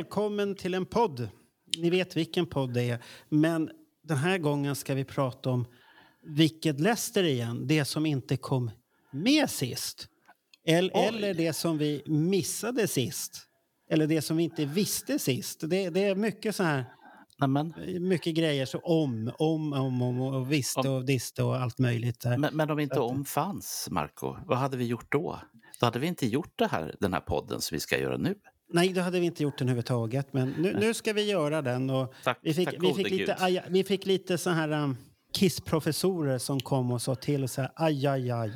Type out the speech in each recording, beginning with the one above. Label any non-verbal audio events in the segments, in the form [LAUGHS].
Välkommen till en podd. Ni vet vilken podd det är. Men den här gången ska vi prata om vilket Leicester igen. Det som inte kom med sist. Eller, eller det som vi missade sist. Eller det som vi inte visste sist. Det, det är mycket så här... Nämen, Mycket grejer så om, om, om, om och visste och diste och allt möjligt. Där. men, men om inte om fanns, Marco, vad hade vi gjort då? Då hade vi inte gjort det här, den här podden som vi ska göra nu. Nej, det hade vi inte gjort den överhuvudtaget. Men nu, nu ska vi göra den. Och Tack- vi, fick, vi, fick lite, aj, vi fick lite så här um, kissprofessorer som kom och sa till och så här aj, aj, aj.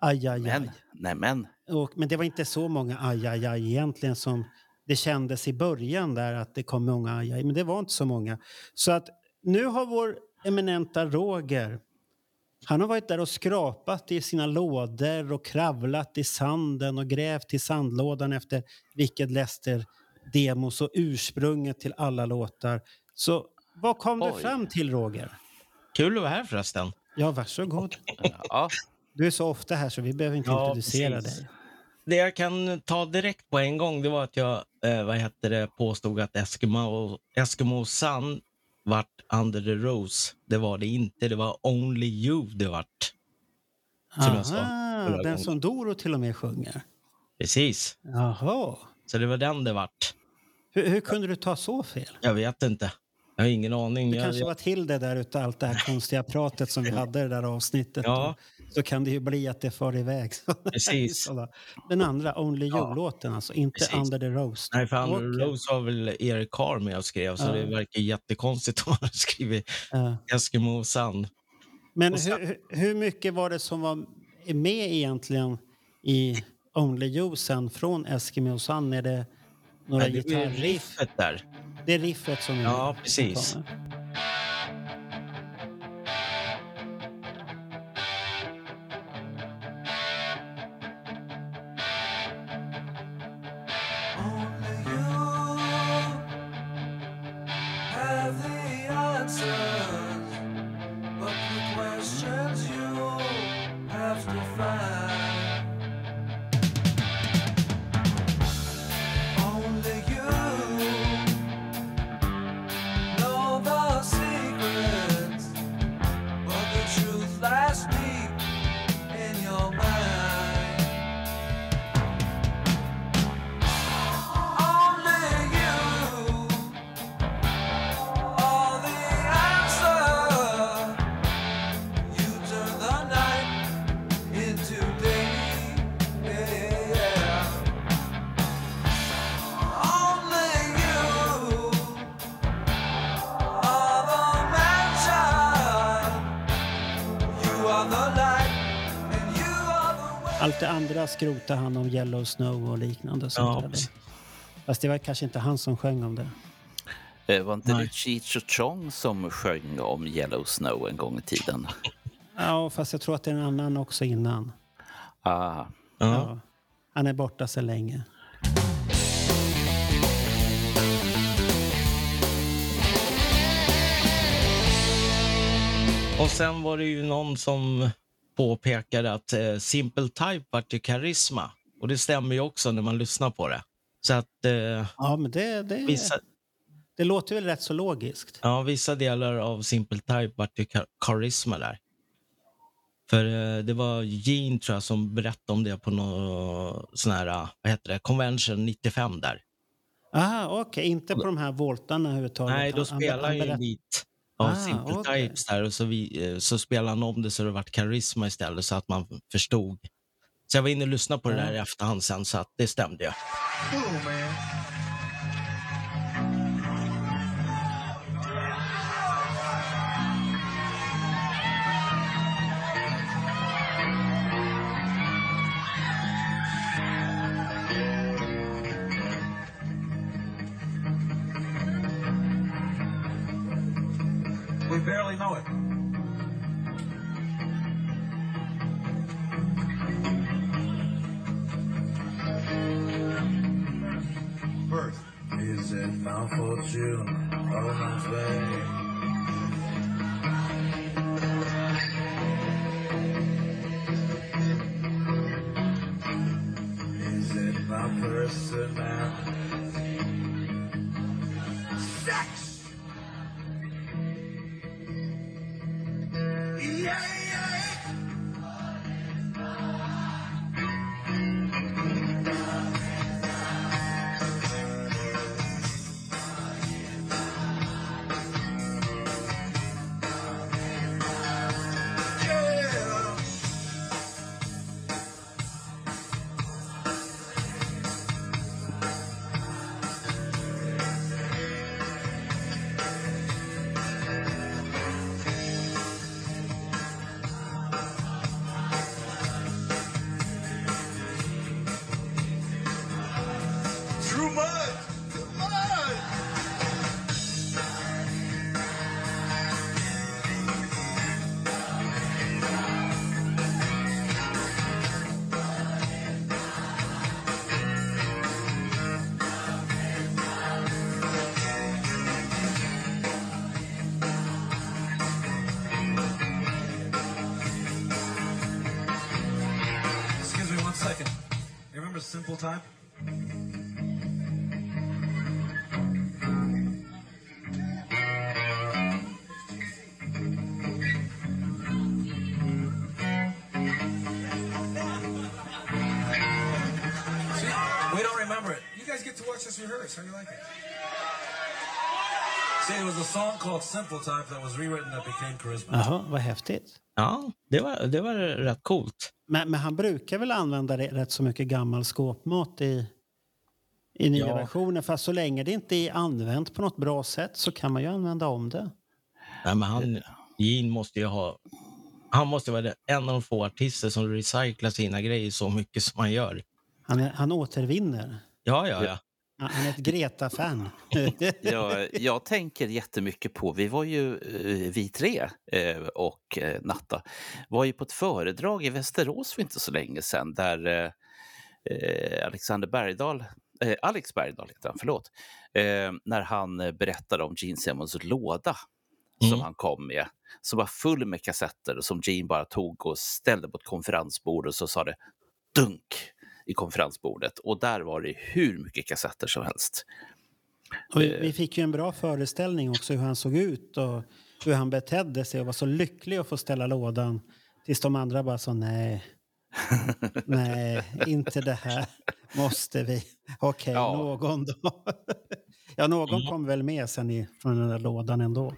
Aj, aj, Men, aj. nej men, Och, men det var inte så många aj, aj, aj egentligen som det kändes i början där att det kom många aj, aj. Men det var inte så många. Så att nu har vår eminenta Roger han har varit där och skrapat i sina lådor och kravlat i sanden och grävt i sandlådan efter vilket Lester demos och ursprunget till alla låtar. Så vad kom du Oj. fram till, Roger? Kul att vara här förresten. Ja, varsågod. ja, Du är så ofta här så vi behöver inte Ja, introducera precis. dig. Det jag kan ta direkt på en gång det var att jag eh, vad heter det, påstod att Eskimo, Eskimo Sun vart Under the Rose. Det var det inte. Det var Only You det vart. Som jag sa Aha, den gången. som Doro till och med sjunger. Precis. Jaha. Så det var den det vart. Hur, hur kunde du ta så fel? Jag vet inte. Jag har ingen aning. Det Jag, kanske var till det där utav allt det här konstiga pratet som vi hade i det där avsnittet. Ja. Så kan det ju bli att det far iväg. [LAUGHS] Precis. Den andra, Only Ja. You-låten alltså, inte Precis. Under the Rose. Nej, för Under the. Rose var väl Erik Carr med och skrev, så Ja. det verkar jättekonstigt [LAUGHS] om han skriver Ja. Eskimo Sun. Men sen- hur, hur- mycket var det som var med egentligen i Only You sen från Eskimo Sun? Är det några Nej, det gitarriff? riffet där. Det är riffet som är Ja, precis. Allt det andra skrotar han om Yellow Snow och liknande. Sånt Ja, där. Fast det var kanske inte han som sjöng om det. eh, var inte det. Cheech och Chong som sjöng om Yellow Snow en gång i tiden? [LAUGHS] Ja, fast jag tror att det är en annan också innan. Ah, Ja. Ja. Han är borta så länge. Och sen var det ju någon som påpekade att eh, Simple Type vart ju karisma. Och det stämmer ju också när man lyssnar på det. Så att eh, Ja, men det, det, vissa, det låter väl rätt så logiskt. ja, vissa delar av Simple Type vart ju ka- karisma där. För eh, det var Gene tror jag som berättade om det på någon sån här, eh, vad heter det, Convention 95 där. Aha, okej. Inte på de här voltarna överhuvudtaget. Nej, då han- spelar han han ju en berätt- bit Ah, Simple okej. Types där och så, vi, eh, så spelade han om det så det vart karisma istället så att man förstod. Så jag var inne och lyssnade på det där i efterhand sen så att det stämde ju. Cool, unfortunate, all my way. Get to watch us rehearse. How do you like it? See, it was a song called Simple Time that was rewritten that became Charisma. Jaha, vad häftigt. Ja, det var, det var rätt coolt. Men, men han brukar väl använda det, rätt så mycket gammal skåpmat i, i nya Ja. versioner. Fast så länge det inte är använt på något bra sätt så kan man ju använda om det. Nej, men han, Gene måste ju ha... Han måste vara en av de få artister som recyclar sina grejer så mycket som han gör. Han, är, han återvinner. Ja, ja, ja. Han är ett Greta-fan. [LAUGHS] Jag, jag tänker jättemycket på, vi var ju, eh, vi tre eh, och eh, Natta, var ju på ett föredrag i Västerås för inte så länge sedan där Alexander Bergdahl, Alex Bergdahl heter han, förlåt, när han berättade om Gene Simmons låda som Mm. han kom med, som var full med kassetter som Gene bara tog och ställde på ett konferensbord och så sa det dunk i konferensbordet och där var det hur mycket kassetter som helst. Och vi, vi fick ju en bra föreställning också hur han såg ut och hur han betedde sig och var så lycklig att få ställa lådan. Tills de andra bara sa nej. [LAUGHS] Nej, inte det här. Måste vi? Okej, Ja. någon då. [LAUGHS] ja, någon kom väl med sen i, från den där lådan ändå.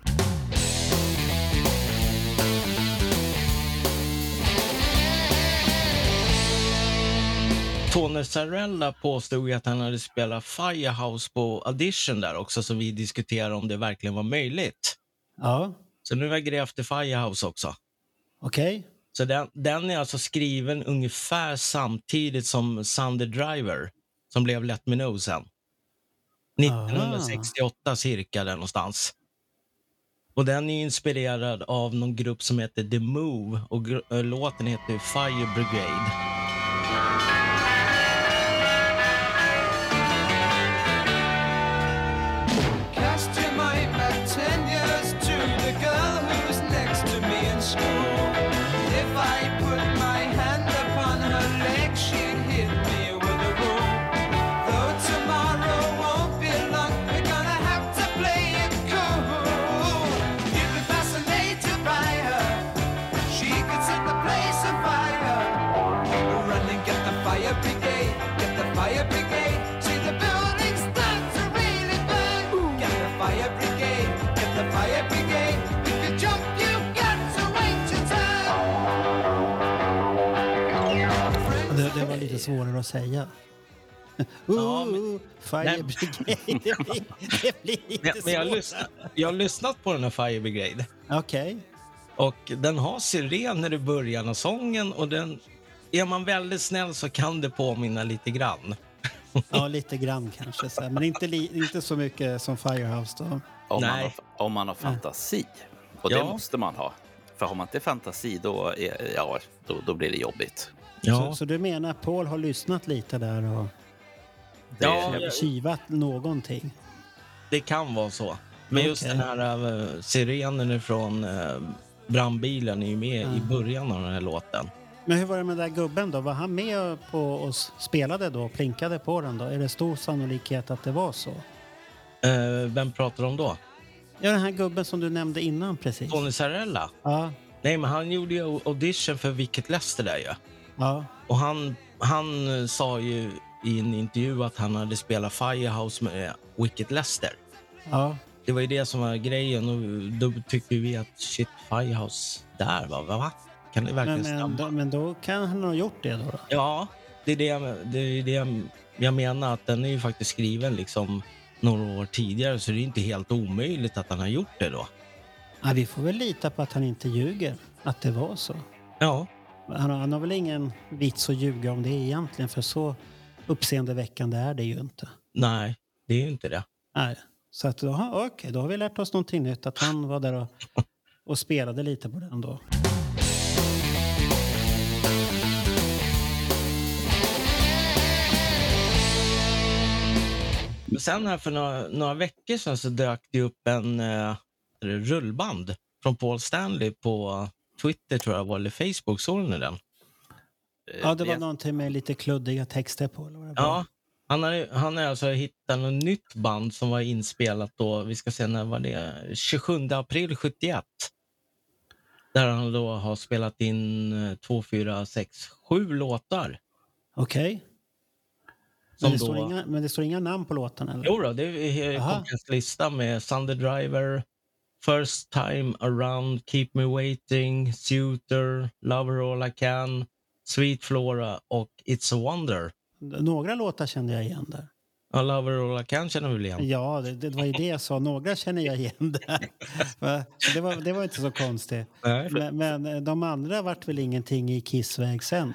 Tony Sarella påstod att han hade spelat Firehouse på audition där också, så vi diskuterade om det verkligen var möjligt. Ja, Så nu har jag grävt i Firehouse också. okej. Så den, den är alltså skriven ungefär samtidigt som Sunday Driver, som blev Let Me Know sen. 1968 cirka där någonstans. Och den är inspirerad av någon grupp som heter The Move och äh, låten heter Fire Brigade. Svårare att säga. Ja, men- Fire. Brigade. [LAUGHS] [LAUGHS] Det blir, det blir lite Men, men jag, har lyssnat, jag har lyssnat på den här Fire Brigade. Okej. Och den har sirener i början av sången och den, är man väldigt snäll så kan det påminna lite grann. [LAUGHS] Ja, lite grann kanske. Så här. Men inte, li, inte så mycket som Firehouse då. Om, man Nej. har, om man har fantasi. Och det Ja. måste man ha. För har man inte fantasi då, är, ja, då, då blir det jobbigt. Så, så du menar att Paul har lyssnat lite där och Det, Ja, jag- kivat någonting? Det kan vara så. Men just Okej. den här uh, sirenen från uh, brandbilen är ju med i Mm. början av den här låten. Men hur var det med den där gubben då? Var han med på och spelade då? Plinkade på den då? Är det stor sannolikhet att det var så? Eh, vem pratar om då? Ja, den här gubben som du nämnde innan precis. Tony Sarella? Ja, Nej, men han gjorde ju audition för Wicket Lester där ju. ja. Och han, han eh, sa ju i en intervju att han hade spelat Firehouse med Wicket Lester. ja. Det var ju det som var grejen och då tyckte vi att shit, Firehouse där va? va? Kan det verkligen Men, men, stämma? då, men då kan han ha gjort det då? då? Ja, det är det, jag, det, är det jag menar. att Den är ju faktiskt skriven liksom några år tidigare så det är inte helt omöjligt att han har gjort det då. Ja, vi får väl lita på att han inte ljuger, att det var så. Ja, Han har, han har väl ingen vits att ljuga om det egentligen, för så uppseendeväckande är det ju inte. nej, det är ju inte det. Nej. Så att, har- okej, då har vi lärt oss någonting nytt, att han var där och, [LAUGHS] och spelade lite på den då. Men sen här för några, några veckor sedan så dök det upp en eh, rullband från Paul Stanley på Twitter tror jag var, eller Facebook. Såg ni den? Ja, det var någonting med lite kluddiga texter på. Eller vad det var. Ja, han har, han har alltså hittat något nytt band som var inspelat då, vi ska se när var det, 27 april 71. Där han då har spelat in eh, två, fyra, sex, sju låtar. Okej. Som Men, det då- står inga, men det står inga namn på? Eller? Jo då, det är. Kompens lista med Sunday Driver, First Time Around, Keep Me Waiting, Suitor, Lover All I Can, Sweet Flora och It's a Wonder. Några låtar kände jag igen där. Ja, Lover All I Can känner vi väl igen? Ja, det, det var ju det jag sa. Några känner jag igen där. [LAUGHS] Det, var, det var inte så konstigt. Men, men eh, de andra vart väl ingenting i Kissväg sen?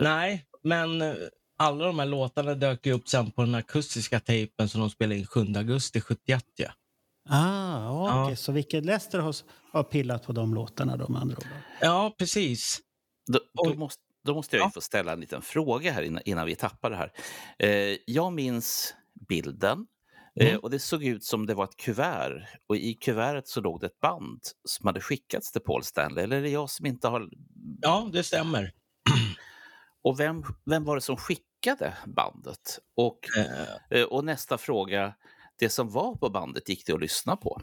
Nej, men eh, alla de här låtarna dök ju upp sen på den akustiska tejpen som de spelade in 7 augusti 71. Ja. Ah, okej. Ja. Så vilket Lester har, har pillat på de låtarna då med andra ord? ja, precis. Då, då, måste, då måste jag Ja. få ställa en liten fråga här innan, innan vi tappar det här. Eh, jag minns bilden eh, Mm. och det såg ut som det var ett kuvert och i kuvertet så låg det ett band som hade skickats till Paul Stanley. Eller är det jag som inte har... Ja, det stämmer. [CLEARS THROAT] Och vem, vem var det som skickade bandet? Och, Eh, eh, och nästa fråga, det som var på bandet gick det att lyssna på?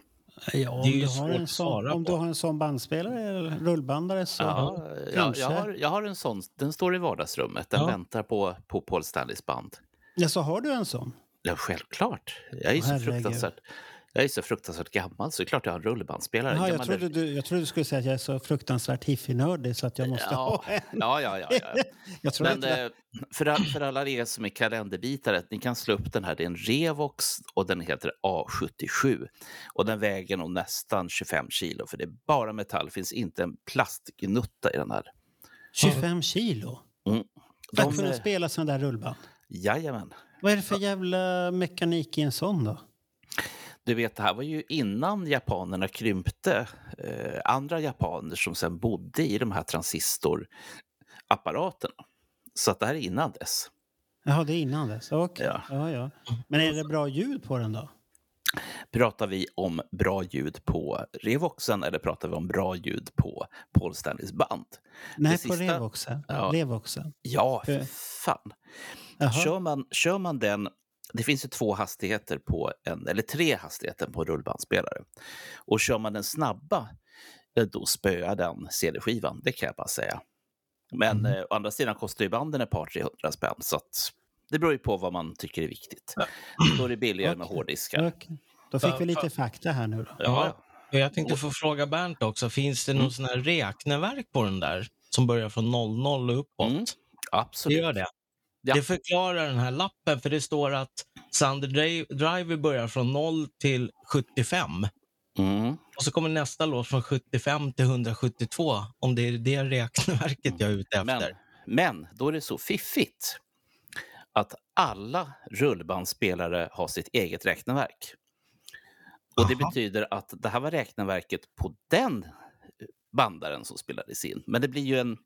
Ja, om Det är ju du har en sån, om du har en sån bandspelare eller rullbandare så... Ja, jag, kanske. jag, har, jag har en sån, den står i vardagsrummet, den Ja. väntar på, på Paul Stanleys band. Ja, så har du en sån? Ja, självklart. Jag är, Åh, så herregud. fruktansvärt, jag är så fruktansvärt gammal så det är klart jag har en rullbandspelare. Jaha, jag, trodde du, jag trodde du skulle säga att jag är så fruktansvärt hifi-nördig så att jag måste ja, ha [LAUGHS] en. ja, ja, ja, ja. [LAUGHS] Jag tror Men eh, för, all, för alla er som är kalenderbitare, ni kan slå upp den här. Det är en Revox och den heter A77. Och den väger nog nästan 25 kilo, för det är bara metall. Det finns inte en plastgnutta i den här. 25 kilo? Mm. För att De, kunna eh, spela sån där rullband? jajamän. Vad är det för jävla mekanik i en sån då? Du vet, det här var ju innan japanerna krympte. Eh, andra japaner som sen bodde i de här transistorapparaterna. Så att det här är innan dess. Jaha, det är innan dess. Okej. Ja. Ja. Ja, Men är det bra ljud på den då? Pratar vi om bra ljud på Revoxen eller pratar vi om bra ljud på Paul Stanleys band? Nej, Det på sista- Revoxen. Ja. Revoxen. Ja, för fan. Jaha. Kör man, kör man den... Det finns ju två hastigheter på en, eller tre hastigheter på en rullbandspelare. Och kör man den snabba, eh, då spöar den CD-skivan. Det kan jag bara säga. Men Mm. eh, å andra sidan kostar ju banden ett par 300 spänn. Så att det beror ju på vad man tycker är viktigt. Då är det billigare med Okej. hårddiskar. Okej. Då fick vi lite fa- fakta här nu då. Ja, ja. Och jag tänkte få fråga Bernt också, finns det någon sån här räkneverk på den där som börjar från 00 och uppåt? Mm, Det absolut. gör det. Ja. Det förklarar den här lappen, för det står att Dri- Driver börjar från 0 till 75. Mm. Och så kommer nästa låt från 75 till 172, om det är det räkneverket jag är ute Men, efter. men då är det så fiffigt att alla rullbandspelare har sitt eget räkneverk. Och det betyder att det här var räkneverket på den bandaren som spelades in. Men det blir ju en...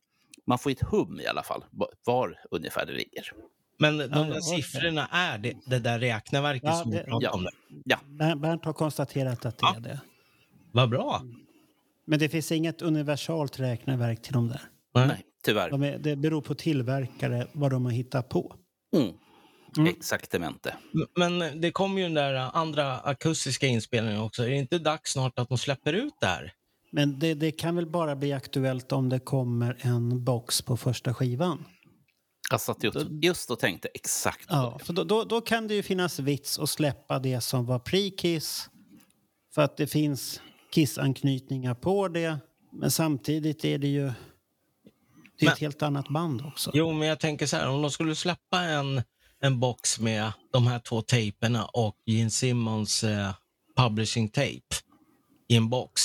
Man får ett hum i alla fall, va- var ungefär det ligger. Men de Ja, där siffrorna är det, det där räkneverket Ja, som det- pratade ja. om. Ja, Ber- Bernt har konstaterat att det Ja. är det. Vad bra. Men det finns inget universalt räkneverk till de där. nej, tyvärr. De är, det beror på tillverkare vad de har hittat på. Mm. Mm. Exaktamente. Men det kommer ju den där andra akustiska inspelningen också. Är det inte dags snart att de släpper ut det här? Men det, det kan väl bara bli aktuellt om det kommer en box på första skivan. Jag satt just, just och tänkte exakt på Ja, det. för då, då, då kan det ju finnas vits att släppa det som var pre-Kiss. För att det finns Kiss-anknytningar på det. Men samtidigt är det ju det är Men- ett helt annat band också. Jo, men jag tänker så här, om de skulle släppa en, en box med de här två tejperna och Gene Simmons eh, publishing tape i en box.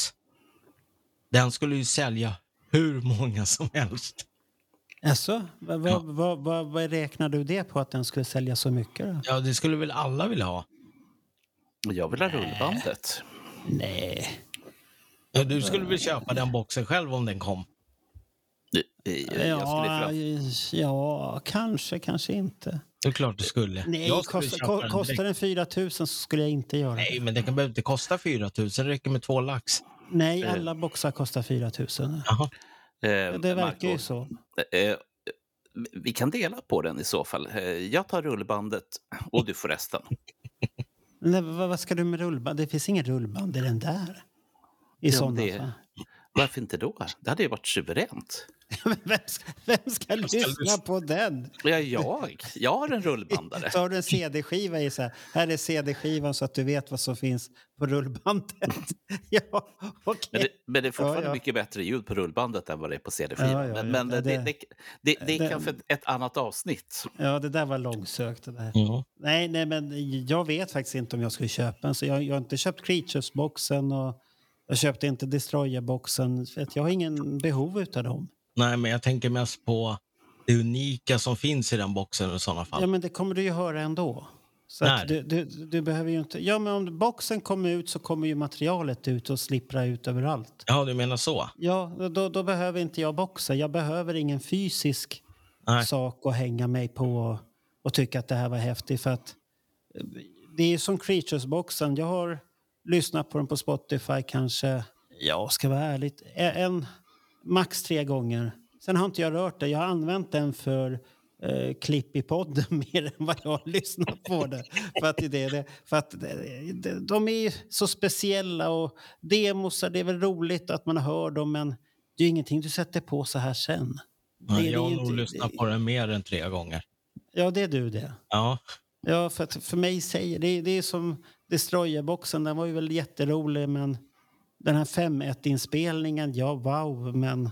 Den skulle ju sälja hur många som helst. Alltså, vad, vad, Ja. vad, vad, vad räknar du det på att den skulle sälja så mycket? Då? Ja, det skulle väl alla vilja ha. Jag vill ha rullbandet. Nej. Ja, du skulle väl köpa den boxen själv om den kom? Ja, ja, kanske, kanske inte. Det är klart du skulle. Nej, Jag skulle kost, köpa ko, den kostar den 4 000 så skulle jag inte göra Nej, det. men det kan behöver inte kosta 4 000. Det räcker med två lax. Nej, Eh. alla boxar kostar 4 000. Jaha. Eh, Det verkar ju Marco, så. eh, vi kan dela på den i så fall. Eh, Jag tar rullbandet och du får resten. Nej, vad, vad ska du med rullband? Det finns ingen rullband i den där. I Ja, sådana det- fall. Varför inte då? Det hade ju varit suveränt. [LAUGHS] Vem, ska, vem ska lyssna lyssna? på den? Ja, jag, jag har en rullbandare. Så har du en CD-skiva i så här. Här är CD-skivan så att du vet vad som finns på rullbandet. [LAUGHS] ja, okej. Men det, men det är fortfarande Ja, ja. mycket bättre ljud på rullbandet än vad det är på CD-skivan. Ja, men men Det- det, det, det, det är det- kanske ett, ett annat avsnitt. Ja, det där var långsökt. Det där. Ja. Nej, nej, men jag vet faktiskt inte om jag skulle köpa en. Så jag, jag har inte köpt Creatures-boxen och jag köpte inte Destroyer-boxen. Jag har ingen behov av dem. Nej, men jag tänker mest på det unika som finns i den boxen i sådana fall. Ja, men det kommer du ju höra ändå. Så att du, du, du behöver ju inte... Ja, men om boxen kommer ut så kommer ju materialet ut och slippra ut överallt. Ja, du menar så? Ja, då, då behöver inte jag boxen. Jag behöver ingen fysisk Nej. sak att hänga mig på och, och tycka att det här var häftigt. För att eh, det är som Creatures-boxen. Jag har lyssnat på den på Spotify kanske, ja, ska vara ärligt, en max tre gånger. Sen har inte jag rört det. Jag har använt den för eh, klipp i podden [LAUGHS] mer än vad jag har lyssnat på det. för att, det, det, för att det, de är så speciella och demosar, det är väl roligt att man hör dem men det är ingenting du sätter på så här sen. Nej, det jag har nog lyssnat på den mer än tre gånger. Ja, det är du det. Ja, Ja, för, att, för mig säger det, det är som Destroyer-boxen, den var ju väl jätterolig men den här 5.1-inspelningen, ja wow, men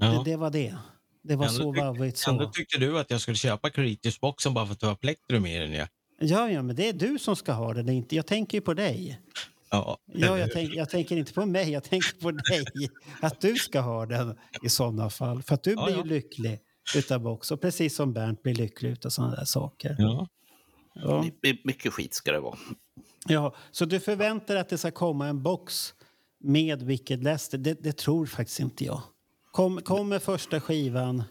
Ja. det, det var det. Det var Ändå så vowigt ändå tyckte du att jag skulle köpa Creatures-boxen bara för att du har plektrum i den. Ja, Ja, ja, men det är du som ska ha det, det är inte, jag tänker ju på dig. ja. Ja, jag, tänk, jag tänker inte på mig, jag tänker på dig. Att du ska ha den i sådana fall. För att du Ja, blir ja. ju lycklig utav box. Och precis som Bernt blir lycklig utav sådana där saker. ja. Ja. My- Mycket skit ska det vara. Ja, så du förväntar dig att det ska komma en box med Wicked Lester? Det, det tror faktiskt inte jag. Kom, kommer första skivan,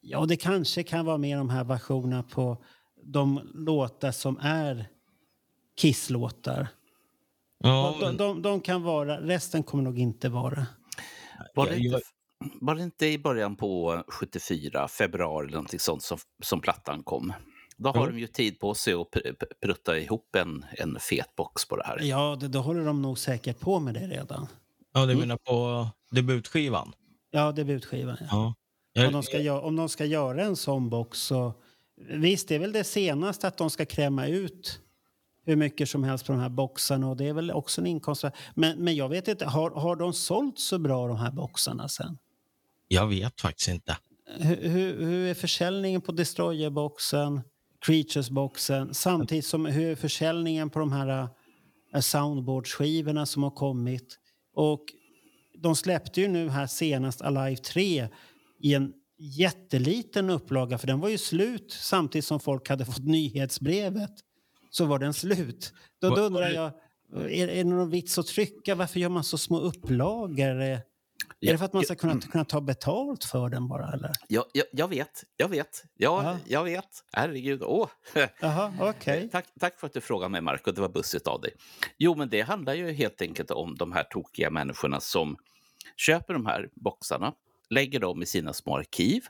ja det kanske kan vara med de här versionerna på de låtar som är Kiss-låtar. ja de, de, de kan vara, resten kommer nog inte vara. Var det, inte, var det inte i början på 74, februari eller någonting sånt som, som plattan kom? Då har Jo. de ju tid på sig att pr- pr- prutta ihop en, en fet box på det här. Ja, det, då håller de nog säkert på med det redan. ja, du menar på debutskivan? Ja, debutskivan. Ja. Ja. Om de, ska göra, om de ska göra en sån box så... Visst, det är väl det senaste att de ska kräma ut hur mycket som helst på de här boxarna och det är väl också en inkomst. Men, men jag vet inte, har, har de sålt så bra de här boxarna sen? jag vet faktiskt inte. Hur, hur, hur är försäljningen på Destroyer-boxen, Creatures-boxen samtidigt som hur är försäljningen på de här äh, soundboard-skivorna som har kommit? Och de släppte ju nu här senast Alive 3 i en jätteliten upplaga för den var ju slut samtidigt som folk hade fått nyhetsbrevet. Så var den slut. Då, då undrar jag, Är, är det någon vits att trycka? Varför gör man så små upplagor? Är, är det för att man ska kunna, kunna ta betalt för den bara? Eller? Jag, jag, jag vet, jag vet. Ja, Ja. jag vet. Herregud. Åh. [LAUGHS] Okej. Tack, tack för att du frågade mig, Marco. Det var bussigt av dig. Jo, men det handlar ju helt enkelt om de här tokiga människorna som köper de här boxarna, lägger dem i sina små arkiv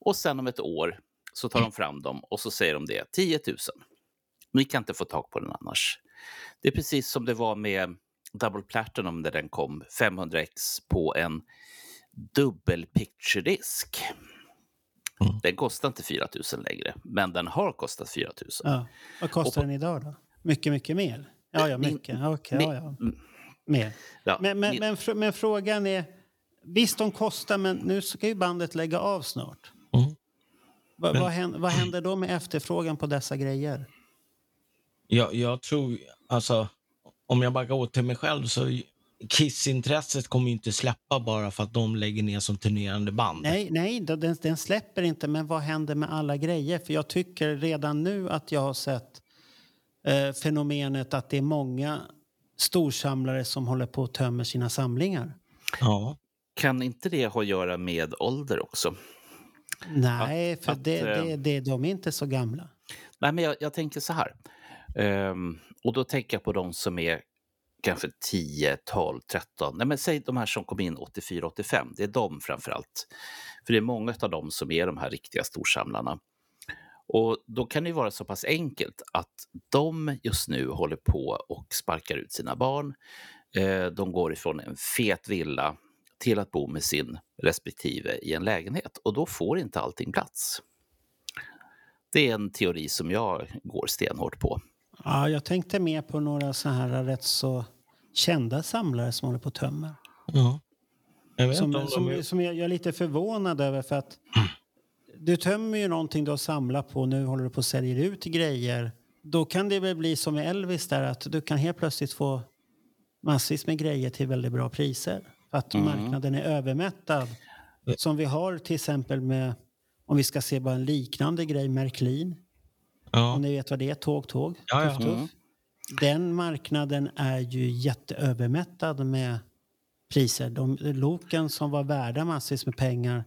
och sen om ett år så tar de fram dem och så säger de det, 10 000. Ni kan inte få tag på den annars. Det är precis som det var med Double Platinum när den kom, 500x på en dubbel picture-disk. Mm. Den kostar inte 4 000 längre, men den har kostat 4 000. Ja. Vad kostar på- den idag då? Mycket, mycket mer? Ja, ja, mycket. Ja, Okej, ja, ja. Mm, Mer. ja, Men, men, min- men, fr- men frågan är... Visst, de kostar, men nu ska ju bandet lägga av snart. Mm. Va, Men- vad, händer, vad händer då med efterfrågan på dessa grejer? Jag, jag tror, alltså, om jag bara går till mig själv så Kiss-intresset kommer ju inte släppa bara för att de lägger ner som turnerande band. Nej, nej den, den släpper inte, men vad händer med alla grejer? För jag tycker redan nu att jag har sett eh, fenomenet att det är många storsamlare som håller på att tömma sina samlingar. Ja. Kan inte det ha att göra med ålder också? Nej, för att, det, eh, det, det, de är inte så gamla. Nej, men jag, jag tänker så här. Um, och då tänker jag på de som är kanske 10, 12, 13. Nej, men säg de här som kom in 84, 85. Det är de framför allt. För det är många av dem som är de här riktiga storsamlarna. Och då kan det vara så pass enkelt att de just nu håller på och sparkar ut sina barn. Ehm, de går ifrån en fet villa till att bo med sin respektive i en lägenhet och då får inte allting plats. Det är en teori som jag går stenhårt på. Ja, jag tänkte mer på några så här rätt så kända samlare som håller på att tömma. ja. Jag Som, om som, de är... som jag, jag är lite förvånad över för att du tömmer ju någonting du har samlat på nu håller du på att sälja ut grejer. Då kan det väl bli som med Elvis där att du kan helt plötsligt få massvis med grejer till väldigt bra priser. För att Mm. marknaden är övermättad. Som vi har till exempel med, om vi ska se bara en liknande grej, Märklin. Ja. Om ni vet vad det är, tåg, tåg. Ja, ja. Tuff, tuff. Mm. Den marknaden är ju jätteövermättad med priser. De loken som var värda massvis med pengar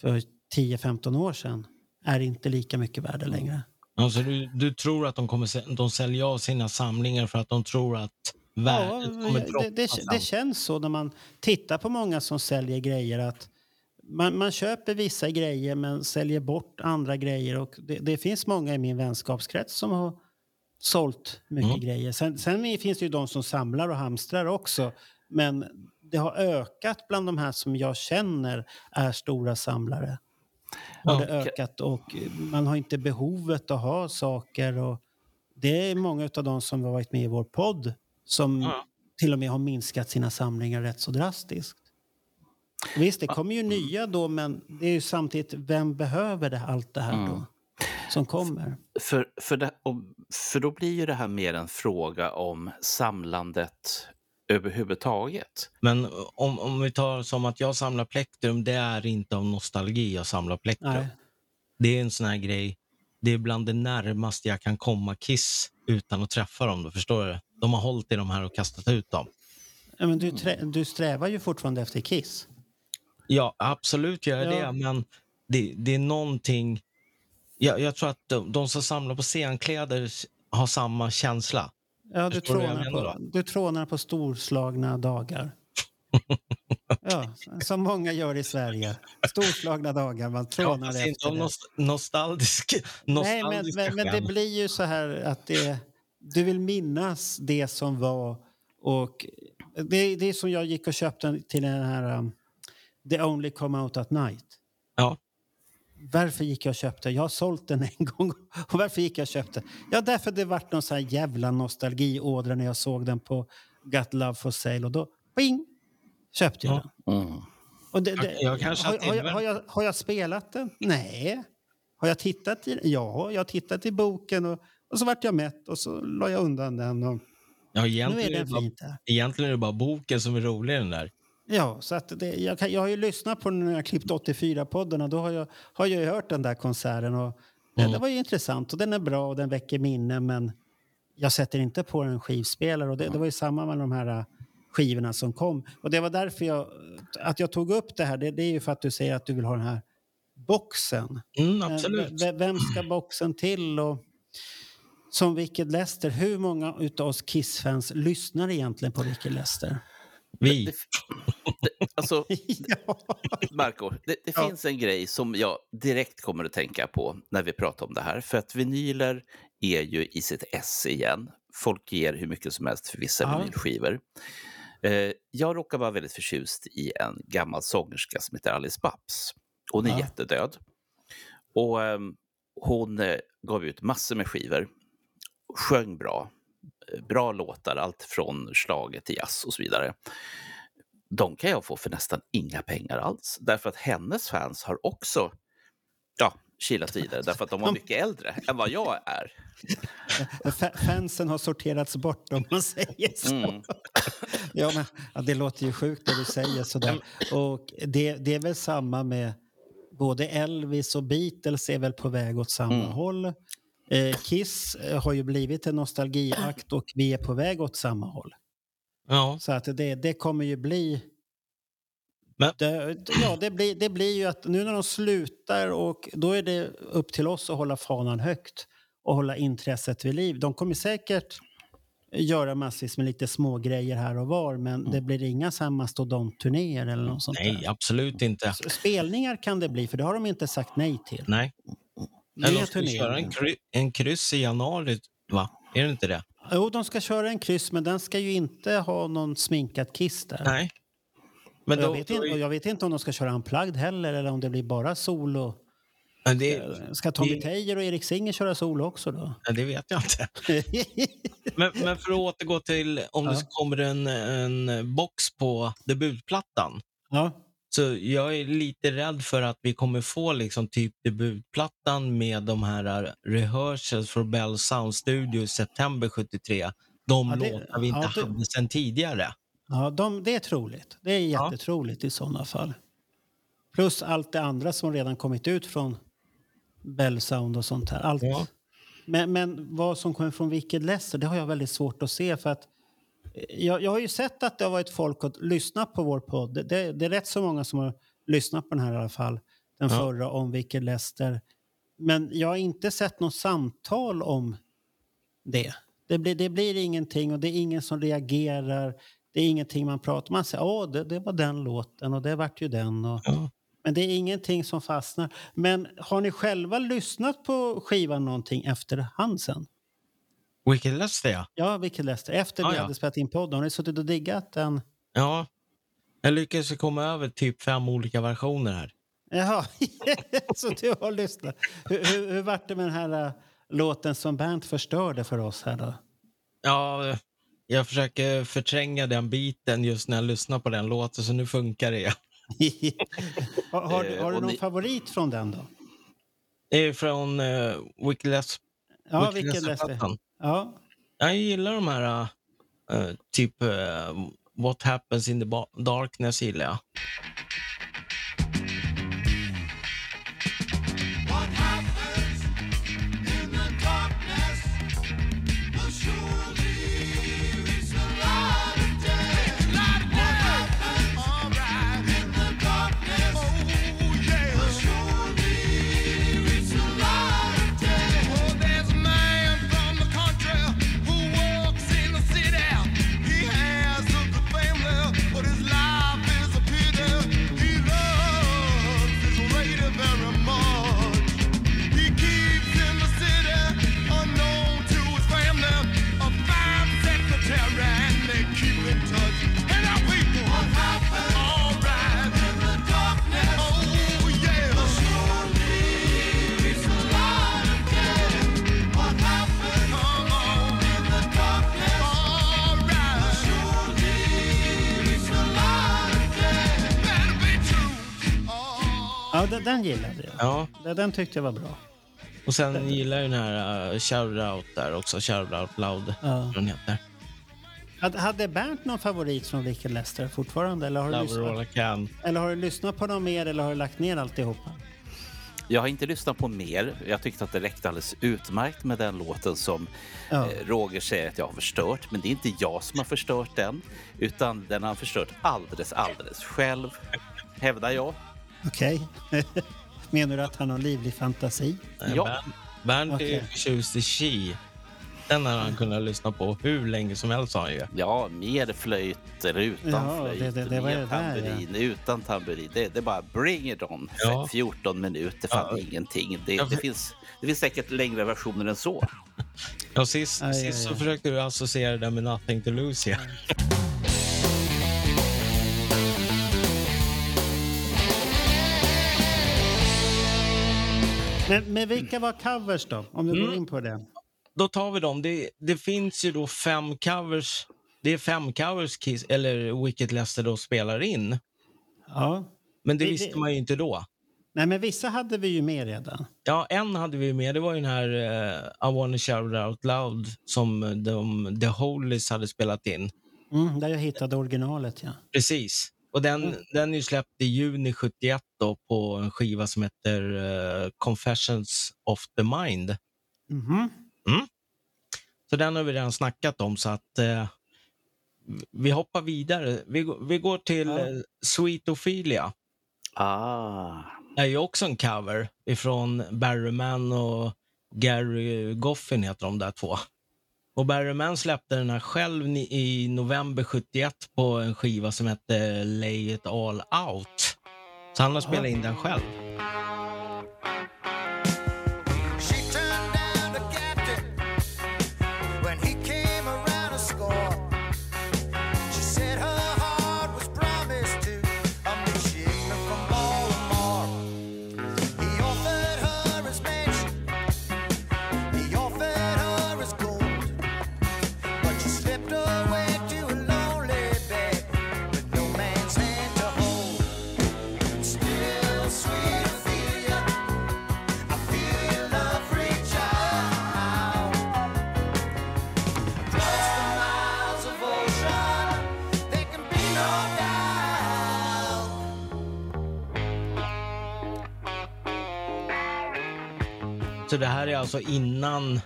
för 10-15 år sedan är inte lika mycket värda längre. Alltså, du, du tror att de kommer de säljer av sina samlingar för att de tror att Ja, värdet kommer det, droppa det, sen. det känns så när man tittar på många som säljer grejer att man, man köper vissa grejer men säljer bort andra grejer. Och det, det finns många i min vänskapskrets som har sålt mycket Mm. grejer. Sen, sen finns det ju de som samlar och hamstrar också. Men det har ökat bland de här som jag känner är stora samlare. Har Ja, det ökat och man har inte behovet att ha saker. Och det är många av de som har varit med i vår podd som Ja. till och med har minskat sina samlingar rätt så drastiskt. Visst, det kommer ju nya då, men det är ju samtidigt, vem behöver det, allt det här Mm. då? Som kommer. För, för, det, för då blir ju det här mer en fråga om samlandet överhuvudtaget. Men om, om vi tar som att jag samlar plektrum, det är inte av nostalgi jag samlar plektrum. Nej. Det är en sån här grej, det är bland det närmaste jag kan komma Kiss utan att träffa dem. Då, förstår du? De har hållit i de här och kastat ut dem. Ja, men du, du strävar ju fortfarande efter Kiss. Ja, absolut gör jag Ja. det, men det, det är någonting... Jag, jag tror att de, de som samlar på scenkläder har samma känsla. Ja, du, trånar på, du trånar på storslagna dagar. [LAUGHS] ja, som många gör i Sverige. Storslagna dagar, man Ja, trånar inte efter det. nost nostalgisk, Nej, men, men, men det blir ju så här att det, du vill minnas det som var. Och det, det är som jag gick och köpte till den här The Only Come Out At Night. Ja. Varför gick jag och köpte? Jag har sålt den en gång. [LAUGHS] Och varför gick jag och köpte? Ja, därför det vart någon sån här jävla nostalgiådra när jag såg den på Got Love For Sale. Och då, ping, köpte jag Ja. den. Mm. Och det, det, Jag kanske har, har jag, har, jag, har jag spelat den? Nej. Har jag tittat i den? Ja, jag har tittat i boken och, och så vart jag mätt och så la jag undan den. Och Ja, nu egentligen, är är den det bara, fint där. egentligen är det bara boken som är rolig den där. Ja, så att det, jag, kan, jag har ju lyssnat på den när jag klippt 84-podden och då har jag, har jag hört den där konserten. Och, Mm. det var ju intressant och den är bra och den väcker minnen men jag sätter inte på en skivspelare. Och det, det var ju samma med de här äh, skivorna som kom. Och det var därför jag, att jag tog upp det här. Det, det är ju för att du säger att du vill ha den här boxen. Mm, Men absolut. v- vem ska boxen till? Och som Wicked Lester, hur många utav oss Kiss-fans lyssnar egentligen på Wicked Lester? Vi. Det, det, alltså, [LAUGHS] ja. Marco, det, det Ja. finns en grej som jag direkt kommer att tänka på när vi pratar om det här. För att vinyler är ju i sitt ess igen. Folk ger hur mycket som helst för vissa Ja. vinylskivor. Eh, jag råkar vara väldigt förtjust i en gammal sångerska som heter Alice Babs. Hon är Ja. jättedöd. Och ehm, hon eh, gav ut massor med skivor. Sjöng bra. Bra låtar, allt från slaget till jazz och så vidare de kan jag få för nästan inga pengar alls. Därför att hennes fans har också ja, kilat vidare, därför att de var mycket äldre än vad jag är. [LAUGHS] Fa- Fansen har sorterats bort om man säger så. Mm. [LAUGHS] Ja, men, ja, det låter ju sjukt när du säger sådär. Och det, det är väl samma med både Elvis och Beatles är väl på väg åt samma Mm. håll. Eh, Kiss eh, har ju blivit en nostalgiakt och vi är på väg åt samma håll. Ja. Så att det, det kommer ju bli... Det, ja, det blir, det blir ju att nu när de slutar och då är det upp till oss att hålla fanan högt och hålla intresset vid liv. De kommer säkert göra massvis med lite små grejer här och var men det blir inga så här mastodontturnéer eller något sånt Nej, där. absolut inte. Spelningar kan det bli för det har de inte sagt nej till. Nej. Eller de ska köra en, kry en kryss i januari, va? Är det inte det? Jo, de ska köra en kryss men den ska ju inte ha någon sminkat kiss där. Nej. Men då, jag, vet inte, jag vet inte om de ska köra unplugged heller eller om det blir bara solo. men det, Ska Tommy det- Teijer och Erik Singer köra solo också då? det vet jag inte. [LAUGHS] Men, men för att återgå till om Ja. det kommer en, en box på debutplattan. ja. Så jag är lite rädd för att vi kommer få liksom typ debutplattan med de här uh, rehearsals för Bell Sound Studio i september 73. De Ja, det- låtar vi inte ja, hade sedan tidigare. ja de, det är troligt. Det är Ja. jättetroligt i sådana fall. Plus allt det andra som redan kommit ut från Bell Sound och sånt här. Allt. Ja. Men, men vad som kommer från Wicked Lester, det har jag väldigt svårt att se. för att jag, jag har ju sett att det har varit folk att lyssna på vår podd. Det, det, det är rätt så många som har lyssnat på den här i alla fall. Den Ja. förra om Wicked Lester. Men jag har inte sett något samtal om det. Det blir, det blir ingenting och det är ingen som reagerar. Det är ingenting man pratar om. Man säger åh, det, det var den låten och det vart ju den. Och, Ja. men det är ingenting som fastnar. Men har ni själva lyssnat på skivan någonting efterhand sen? Wicked Lester, ja. Ja, vilket läste. Efter Ja, vi ja. hade spelat in podden. Har ni suttit och diggat den? ja. Jag lyckades komma över typ fem olika versioner här. Jaha, [LAUGHS] så du har lyssnat. Hur, hur, hur vart det med den här äh, låten som Bernt förstörde för oss här då? Ja, jag försöker förtränga den biten just när jag lyssnar på den låten, så nu funkar det. [LAUGHS] [LAUGHS] har, har, Eh, har du och någon favorit från den då? Det är från uh, Wicked Lester. Ja, vilken läste? Ja, Jag gillar de här, eh, typ eh, What happens in the darkness gillar jag. Ja, Den, den tyckte jag var bra. och sen gillar jag den här uh, Shout Out där också, Shout Out Loud, Ja. den heter. Hade, hade Bernt någon favorit från Wicked Lester fortfarande? Eller har, du Love I lyssnat, Can. eller har du lyssnat på dem mer eller har du lagt ner alltihopa? Jag har inte lyssnat på mer. Jag tyckte att det räckte alldeles utmärkt med den låten som Ja. eh, Roger säger att jag har förstört. Men det är inte jag som har förstört den, utan den har han förstört alldeles, alldeles själv, hävdar jag. Okej. [LAUGHS] Menar du att han har livlig fantasi? Ja. Bernt- Bernt är förtjust i Chi. Den har han kunnat lyssna på hur länge som helst har han ju. Ja, mer flöjt eller utan Ja, flöjt, det- det- det var mer tamburin, utan tamburin. Det, det är bara bring it on. Ja. 14 minuter, fan Ja. ingenting. Det, Ja, det, finns, det finns säkert längre versioner än så. Ja, sist, Aj, sist aj, så aj. försökte du associera det med Nothing to lose. Ja. Men, men vilka var covers då? Om du går Mm. in på det. Då tar vi dem. Det, det finns ju då fem covers. Det är fem covers Kiss, eller Wicked Lester då spelar in. Ja. Men det Det- visste man ju inte då. Nej, men vissa hade vi ju med redan. Ja, en hade vi med. Det var ju den här uh, I wanna shout out loud som de, The Holies hade spelat in. Mm, där jag hittade originalet, ja. Precis. Och den, Mm. den är släppt i juni 71 då på en skiva som heter eh, Confessions of the Mind. Mhm. Så den har vi redan snackat om så att eh, vi hoppar vidare. Vi, går- vi går till Ja. eh, Sweet Ophelia. Ah, Det är ju också en cover ifrån Barry Mann och Gary Goffin heter de där två. Och Barry Mann släppte den här själv i november 71 på en skiva som hette Lay It All Out. Så han har spelat in den själv. Så det här är alltså innan,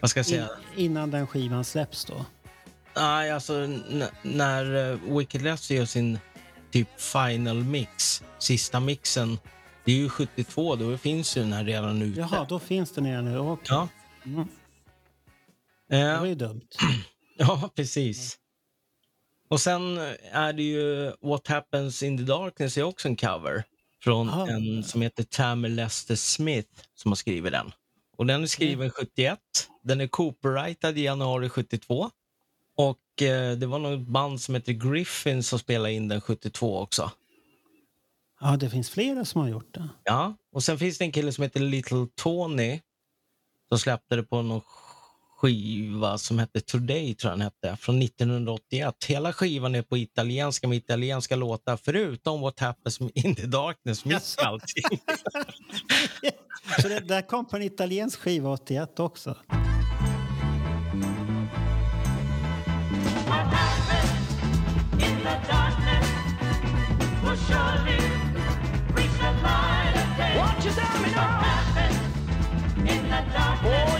vad ska jag säga? In, innan den skivan släpps då. Nej, alltså när uh, Wicked Left gör sin typ final mix, sista mixen, det är ju 72, då finns ju den här redan ute. Jaha, då finns den redan nu. Okej. Ja. Mm. Det Eh, var ju dumt. [CLEARS THROAT] ja, precis. Och sen är det ju What Happens in the Darkness är också en cover från Ah. en som heter Tammy Lester Smith som har skrivit den. Och den är skriven 71. Den är copyrightad i januari 72. Och eh, det var något band som heter Griffin som spelade in den 72 också. Ja, det finns flera som har gjort det. Ja, och sen finns det en kille som heter Little Tony som släppte det på någon skiva som hette Today, tror jag den hette, från 1981. Hela skivan är på italienska med italienska låtar, förutom What Happens in the Darkness, [LAUGHS] i allting. Så det där kom på en italiensk skiva 81 också. What happened in the darkness will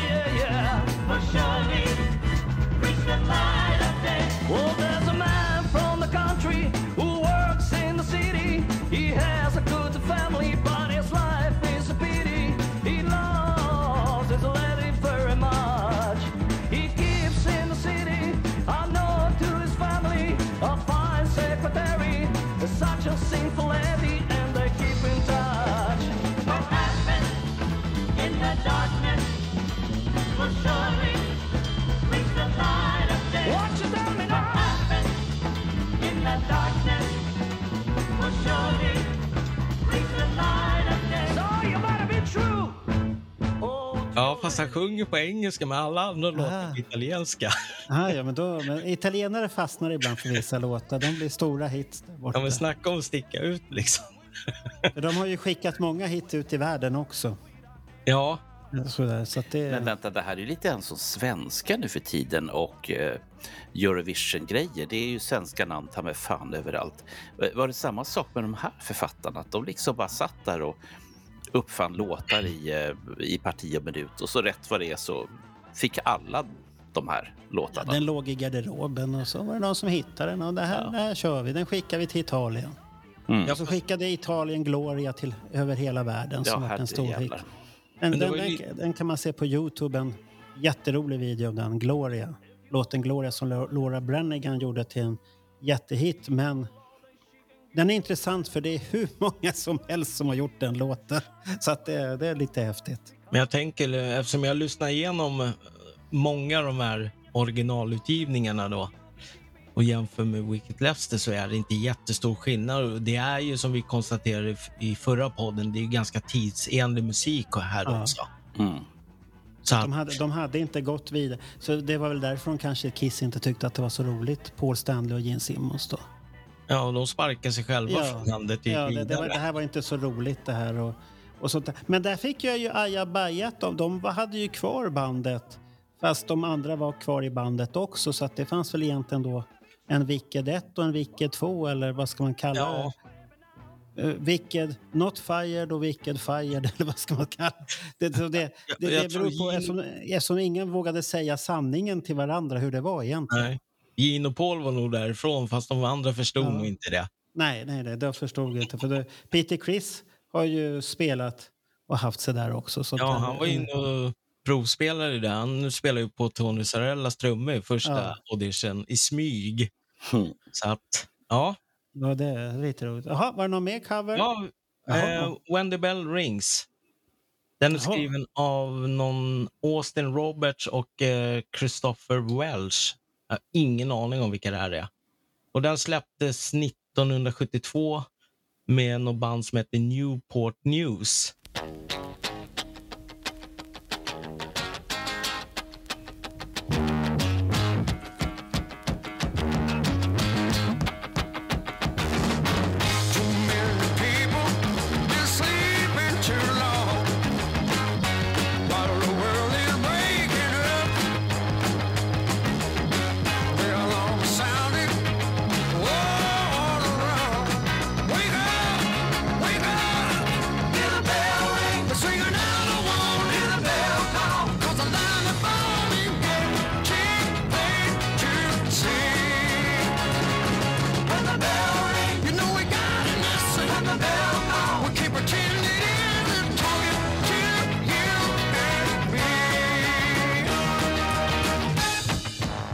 fast han sjunger på engelska med alla andra låtar på italienska. Ah, ja, men då, men italienare fastnar ibland för vissa låtar. De blir stora hits där borta. Ja, men snacka om att sticka ut liksom. De har ju skickat många hits ut i världen också. Ja, Sådär, så att det... men vänta, det här är ju lite grann som svenska nu för tiden och eh, Eurovision-grejer. Det är ju svenska namn ta med fan överallt. Var det samma sak med de här författarna? Att de liksom bara satt där och uppfann låtar i, eh, i parti och minut och så rätt vad det är så fick alla de här låtarna. Den låg i garderoben och så var det någon som hittade den och det här, Ja. det här kör vi. Den skickar vi till Italien. Mm. Och så skickade Italien Gloria till över hela världen Ja, som var en stor hit. Den, den, ju- den kan man se på Youtube, en jätterolig video om den, Gloria. Låten Gloria som Laura Branigan gjorde till en jättehit. Men den är intressant för det är hur [LAUGHS] många som helst som har gjort den låten. Så att det, det är lite häftigt. Men jag tänker, eh, eftersom jag lyssnar igenom eh, många av de här originalutgivningarna då och jämför med Wicked Lester så är det inte jättestor skillnad. Det är ju som vi konstaterade i förra podden, det är ganska tidsenlig musik här Ja. också. Mm. Så att, De hade, de hade inte gått vidare. Så det var väl därför de kanske Kiss inte tyckte att det var så roligt. Paul Stanley och Gene Simmons då. Ja, och de sparkar sig själva Ja. från landet Ja, det, det, var, det här var inte så roligt det här. Och, och sånt där. Men där fick jag ju Aja Bajat av. De hade ju kvar bandet. Fast de andra var kvar i bandet också. Så att det fanns väl egentligen då en Wicked 1 och en Wicked 2 eller vad ska man kalla Ja. det? Uh, wicked Not Fired och Wicked Fired [LAUGHS] eller vad ska man kalla det? Det, det, det tror beror på eftersom, eftersom ingen vågade säga sanningen till varandra hur det var egentligen. Nej. Gene och Paul var nog därifrån, fast de andra förstod Ja. nog inte det. Nej, nej, nej, det förstod inte. För det, Peter Chris har ju spelat och haft sig där också. Så Ja, att- han var inne och provspelade i det. Han spelade ju på Tony Sarellas trummor i första Ja. audition i smyg. Mm. Så att, ja. Ja, det är lite roligt. Jaha, var det någon mer cover? ja Jaha. eh, When the Bell Rings. Den är Jaha. skriven av någon Austin Roberts och eh, Christopher Welsh. Jag har ingen aning om vilka det här är. Och den släpptes 1972 med något band som heter Newport News.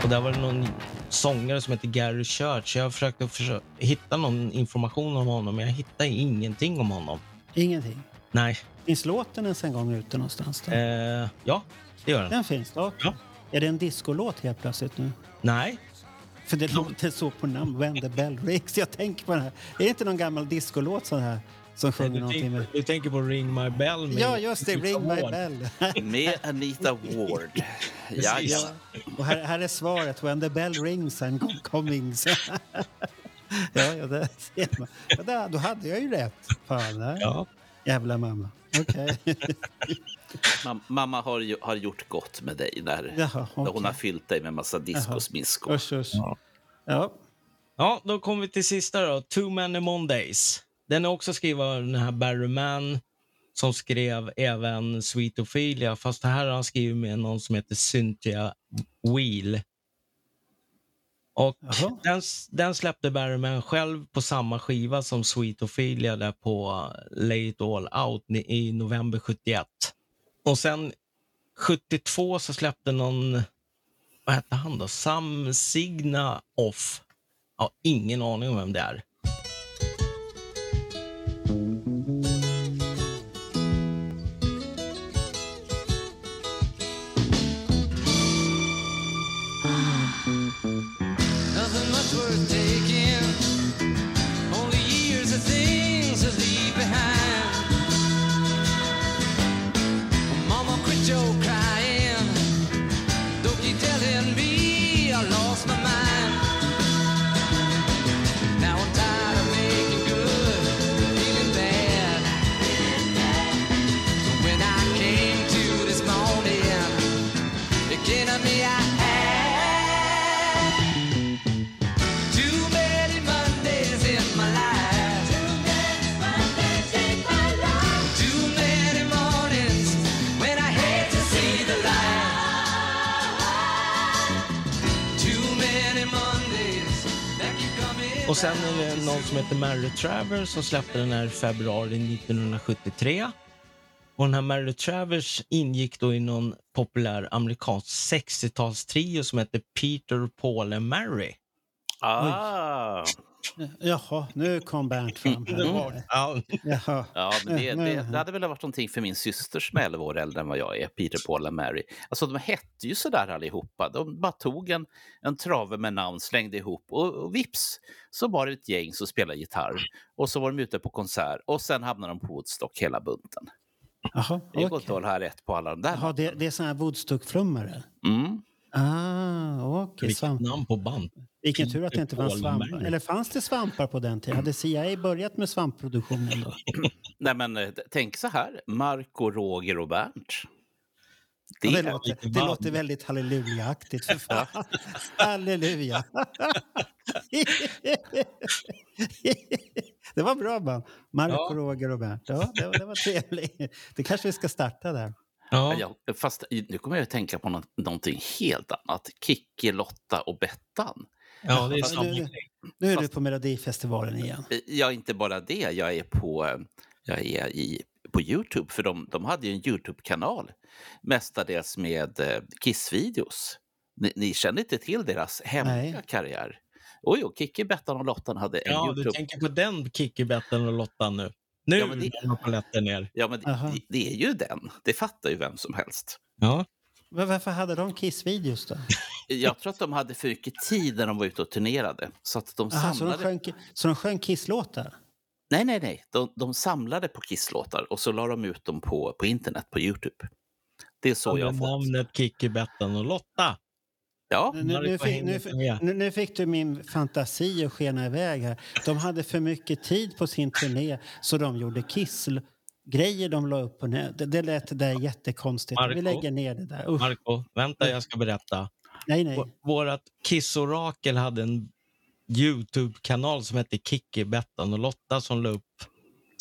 Och där var det någon sångare som heter Gary Church. Jag försökte försö- hitta någon information om honom, men jag hittade ingenting om honom. Ingenting. Nej. Finns låten ens en gång ute någonstans? Då? Eh, ja, det gör den. Den finns då? Ja. Är det en discolåt helt plötsligt nu? Nej, För det låter så på namn, When the Bell Rings. Jag tänker på den här. Är det inte någon gammal discolåt sån här som sjunger du, någonting tänker, med... du tänker på Ring My Bell? Med Ja, just det. Anita Ring My Ward. Bell. [LAUGHS] Med Anita Ward. [LAUGHS] Ja, ja. Och här, här är svaret. When the bell rings I'm coming. [LAUGHS] ja, ja, det ser man. Ja, där, då hade jag ju rätt. Fan, nej. Ja. Jävla mamma. Okej. Mam- Mamma har, ju, har gjort gott med dig när, Jaha, när hon har fyllt dig med massa usch. Ja. Ja. ja, då kommer vi till sista då. Too Many Mondays. Den är också skriven av den här Barry Mann som skrev även Sweet Ophelia, fast det här har han skrivit med någon som heter Cynthia Wheel. Och den, den släppte Barry Mann själv på samma skiva som Sweet Ophelia där på Lay It All Out i november 71. Och sen 72 så släppte någon, vad hette han då? Sam Signa Off. Ja, ingen aning om vem det är. Som heter Mary Travers som släppte den här i februari 1973. Och den här Mary Travers ingick då i någon populär amerikansk 60-talstrio som hette Peter, Paul and Mary. Ah, Jaha, nu kom Bernt fram. Här. Ja, Jaha. ja, men det, det, det hade väl varit någonting för min syster som är 11 år äldre än vad jag är, Peter, Paul och Mary. Alltså de hette ju sådär allihopa. De bara tog en, en trave med namn, slängde ihop och, och vips så var det ett gäng som spelade gitarr. Och så var de ute på konsert och sen hamnade de på Woodstock hela bunten. Jaha, Det går okej. inte att hålla rätt på alla de där. Jaha, det, det är såna här Woodstock-flummare? Mm. Ah, okej. vilket Svamp. namn på band. Vilken tur att det inte fanns svampar. Eller fanns det svampar på den tiden? Hade CIA börjat med svampproduktionen då? [LAUGHS] Nej, men eh, tänk så här, Marco, Roger och Bernt. Det, Ja, det, låter, det låter väldigt halleluja-aktigt. För fan. [LAUGHS] Halleluja! [LAUGHS] det var bra band. Marco, Ja. Roger och Bernt. Ja, det, var- det var trevligt. Det kanske vi ska starta där. Ja, Ja, fast nu kommer jag att tänka på nå- någonting helt annat. Kikki, Lotta och Bettan. Ja det är samma nu-. Nu är du på Melodifestivalen igen. Eh, Ja, inte bara det. Jag är på, eh, jag är i, på Youtube, för de, de hade ju en Youtube-kanal. Mestadels med eh, Kiss-videos. Ni, ni känner inte till deras hemliga karriär? Oj, och Kikki, Bettan och Lottan hade en Ja, du Youtube... tänker på den Kikki-Betten och Lottan nu. Nu Ja, men det- paletten ner. Ja, men det, det är ju den. Det fattar ju vem som helst. Ja. Men Varför hade de Kiss-videos då? Jag tror att de hade för mycket tid när de var ute och turnerade. Så att de Aha, så, de samlade... sjöng, så de sjöng Kiss-låtar? Nej, nej, nej. De, de samlade på Kiss-låtar och så la de ut dem på, på internet, på Youtube. Det är så jag har fått. namnet Kikki-Betten och Lotta. Ja, Nu, nu, fick, nu, nu, nu fick du min fantasi att skena iväg här. De hade för mycket tid på sin turné så de gjorde Kiss-grejer de la upp på nät. Det, det lät det där jättekonstigt. Vi Marco? lägger ner det där. Usch. Marco, vänta jag ska berätta. Nej, nej. Vårat Kiss-orakel hade en Youtube-kanal som hette Kikki, Bettan och Lotta som la upp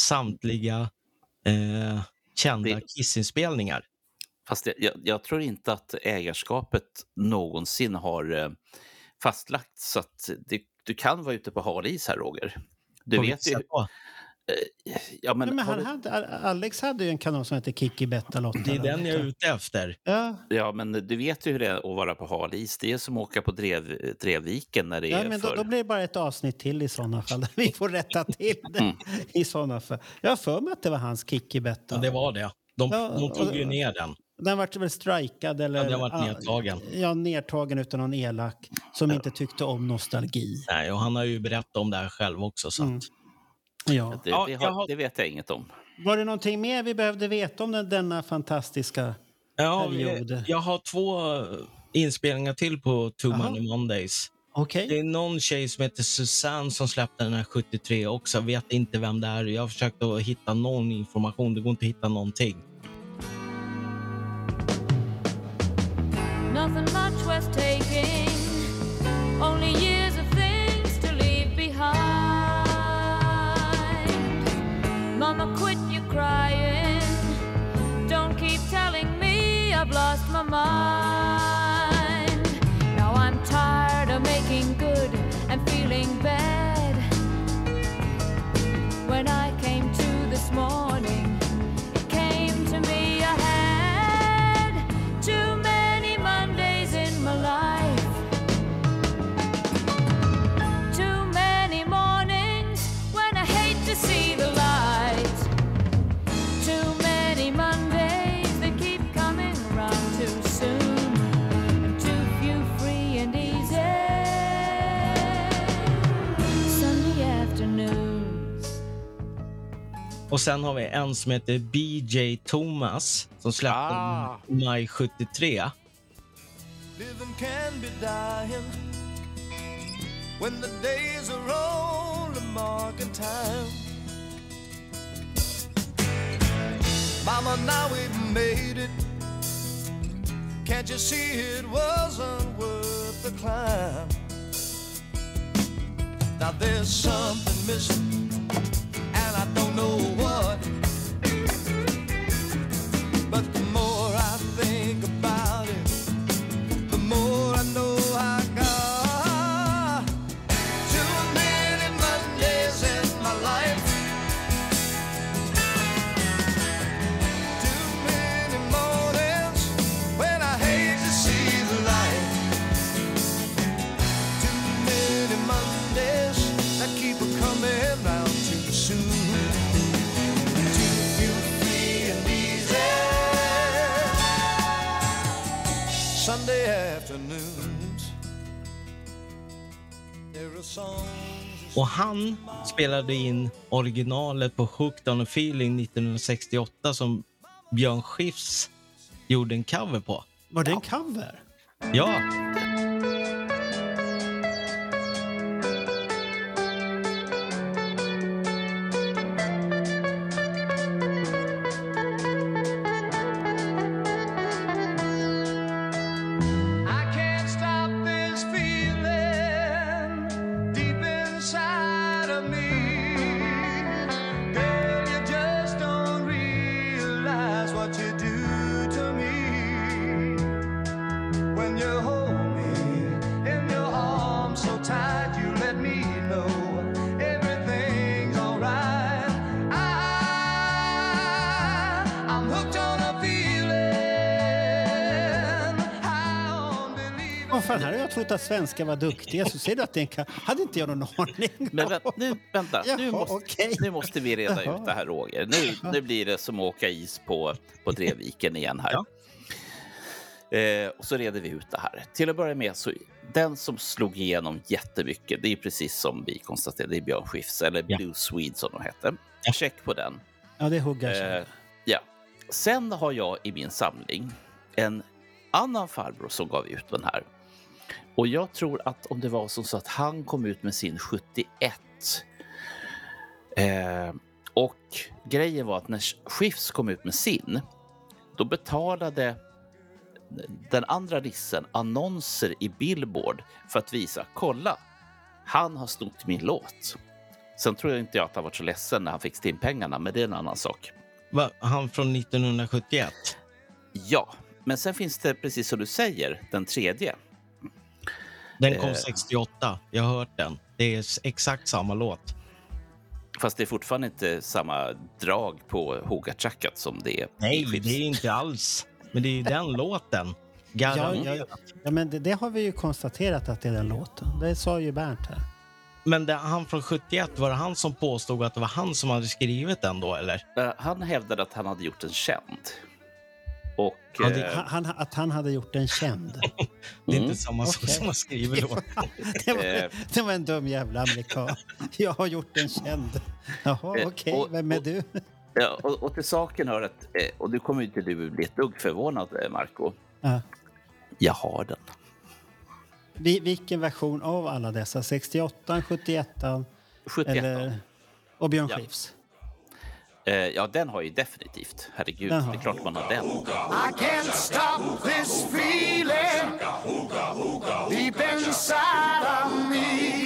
samtliga eh, kända Det- Kiss-inspelningar. fast jag, jag, jag tror inte att ägarskapet någonsin har eh, fastlagts. Så att det, du kan vara ute på hal is här, Roger. Du På vet ju... då? Ja, men, Nej, men han du, hade, Alex hade ju en kanal som hette Kikki Betta Lotta. Det är den jag är ute efter. Ja, ja, men du vet ju hur det är att vara på hal is. Det är som att åka på drev, Drevviken när det ja är men då, för... då blir det bara ett avsnitt till i sådana fall. [LAUGHS] Vi får rätta till det Mm. i sådana fall. Jag har för mig att det var hans Kikki Betta. Ja, det var det. De, Ja, de tog ju ner den. Den vart väl strikad eller... Ja, den vart nedtagen. Ja, nedtagen utan någon elak som inte tyckte om nostalgi. Nej, och han har ju berättat om det här själv också. Så att, Mm. Ja. Det, Ja, det, jag har, har- det vet jag inget om. Var det någonting mer vi behövde veta om den, denna fantastiska... ja, period. vi- jag har två eh, inspelningar till på Two Jaha. Money Mondays. Okej. Det är någon tjej som heter Susanne som släppte den här 73 också. Jag vet inte vem det är. Jag har försökt att hitta någon information. Det går inte att hitta någonting. Nothing much worth taking, only years Mama, quit you crying. Don't keep telling me I've lost my mind. Now I'm tired of making good and feeling bad. When I Och sen har vi en som heter BJ Thomas som släppte Ah. maj 73. Living can be dying when the days are only marking time. Mama, now we've made it. Can't you see it wasn't worth the climb? Now there's something missing, and I don't know what. Och han spelade in originalet på Hooked on a feeling 1968 som Björn Skifs gjorde en cover på. Var det en cover? Ja, trott att svenskar var duktiga. Så ser du att det är en cover. Hade inte jag någon aning. Men vä- nu, vänta, nu, Jaha, måste, okej. nu måste vi reda Jaha. ut det här, Roger. Nu, nu blir det som att åka is på, på Drevviken igen här. Ja. Eh, och så reder vi ut det här. Till att börja med, så den som slog igenom jättemycket, det är precis som vi konstaterade, det är Björn Skifs, eller Ja. Blue Swede som de hette. Check på den. Ja, det huggar sig. Eh, ja. Sen har jag i min samling en annan farbror som gav ut den här. Och jag tror att om det var som så att han kom ut med sin 71. Eh, och grejen var att när Skifs kom ut med sin, då betalade den andra rissen annonser i Billboard för att visa, kolla, han har snott min låt. Sen tror jag inte jag att han var så ledsen när han fick Stimpengarna, men det är en annan sak. va, han från 1971. Ja, men sen finns det, precis som du säger, den tredje. Den kom Eh. 68. Jag har hört den. Det är exakt samma låt. Fast det är fortfarande inte samma drag på Hogachakat som det är Nej, det är inte alls. Men det är ju [LAUGHS] den låten. Ja, ja, ja, men det, det har vi ju konstaterat att det är den låten. Det sa ju Bernt här. Men det, han från 71, var det han som påstod att det var han som hade skrivit den då, eller? Eh, Han hävdade att han hade gjort en känd. Och... Ja, det- eh, Han, att han hade gjort den känd. [LAUGHS] Det är Mm. inte samma sak Okej. som att skriva låten. Det var, Eh. det var en dum jävla amerikan. [LAUGHS] Jag har gjort den känd. Jaha, Eh, okej. och- Vem är och- du? Ja, och, och till saken hör att, och nu kommer inte du bli ett dugg förvånad, Marco. Ja. Jag har den. Vi- Vilken version av alla dessa? 68, 71 71 eller... Och Björn Ja. Skifs? Eh, Ja, den har ju definitivt. Herregud, Den det är klart man har den. I can't stop this feeling deep inside of me.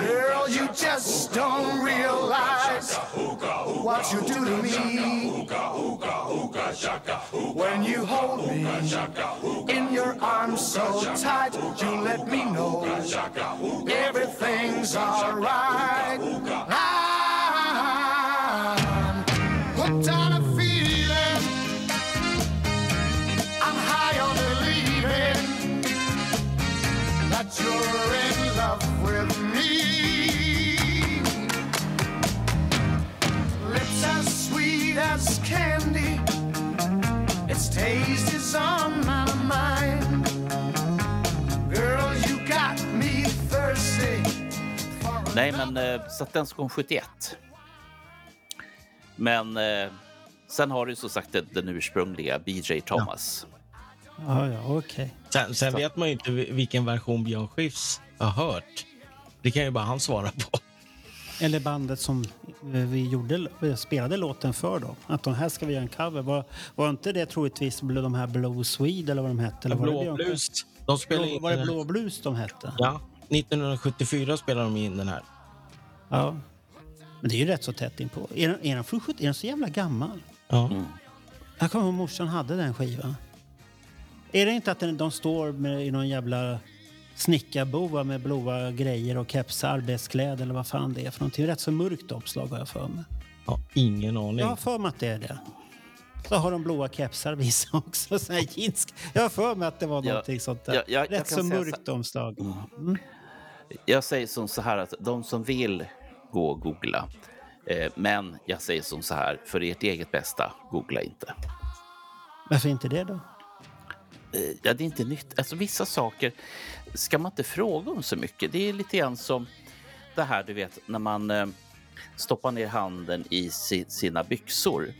Girl, you just don't realize what you do to me. When you hold me in your arms so tight, you let me know everything's alright. Sweet as candy. Its taste is on my mind. Girl, you got me thirsty. Nej, men eh, så att den kom 71. Men eh, sen har du som sagt den, den ursprungliga BJ Thomas. Ja, ja, okej. Sen, sen vet man ju inte vi- vilken version Björn Skifs har hört. Det kan ju bara han svara på. Eller bandet som eh, vi gjorde, vi spelade låten för då. Att de här ska vi göra en cover. Var, var inte det troligtvis de här Blue Swede eller vad de hette? Eller var det Blå Blues. De spelade Blå, var det Blå Blues de hette? Ja, 1974 spelade de in den här. Ja. Men det är ju rätt så tätt inpå. Är den, är den, från 70 är den så jävla gammal? Ja. Jag kommer ihåg morsan hade den skivan. Är det inte att den, de står med, i någon jävla snickarboa med blåa grejer och kepsar, arbetskläder eller vad fan det är för någonting? Det är rätt så mörkt omslag har jag för mig. ja, ingen aning. Jag har för mig att det är det. Så har de blåa kepsar vissa också. Såna här jeans. Jag har för mig att det var Ja, någonting sånt där. ja, jag- jag rätt kan så mörkt omslag. Jag säger som så här att de som vill gå och googla. Eh, men jag säger som så här, för ert eget bästa, googla inte. Varför inte det då? Eh, ja, det är inte nytt. Alltså vissa saker ska man inte fråga om så mycket. Det är lite grann som det här, du vet, när man eh, stoppar ner handen i si, sina byxor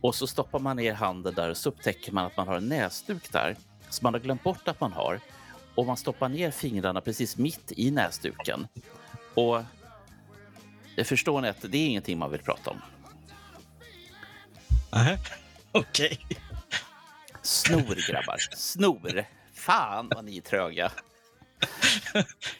och så stoppar man ner handen där och så upptäcker man att man har en näsduk där som man har glömt bort att man har. Och man stoppar ner fingrarna precis mitt i näsduken. Och det förstår ni att det är ingenting man vill prata om. Nähä. [LAUGHS] Okej. Snor grabbar, snor. Fan vad ni är tröga. [LAUGHS]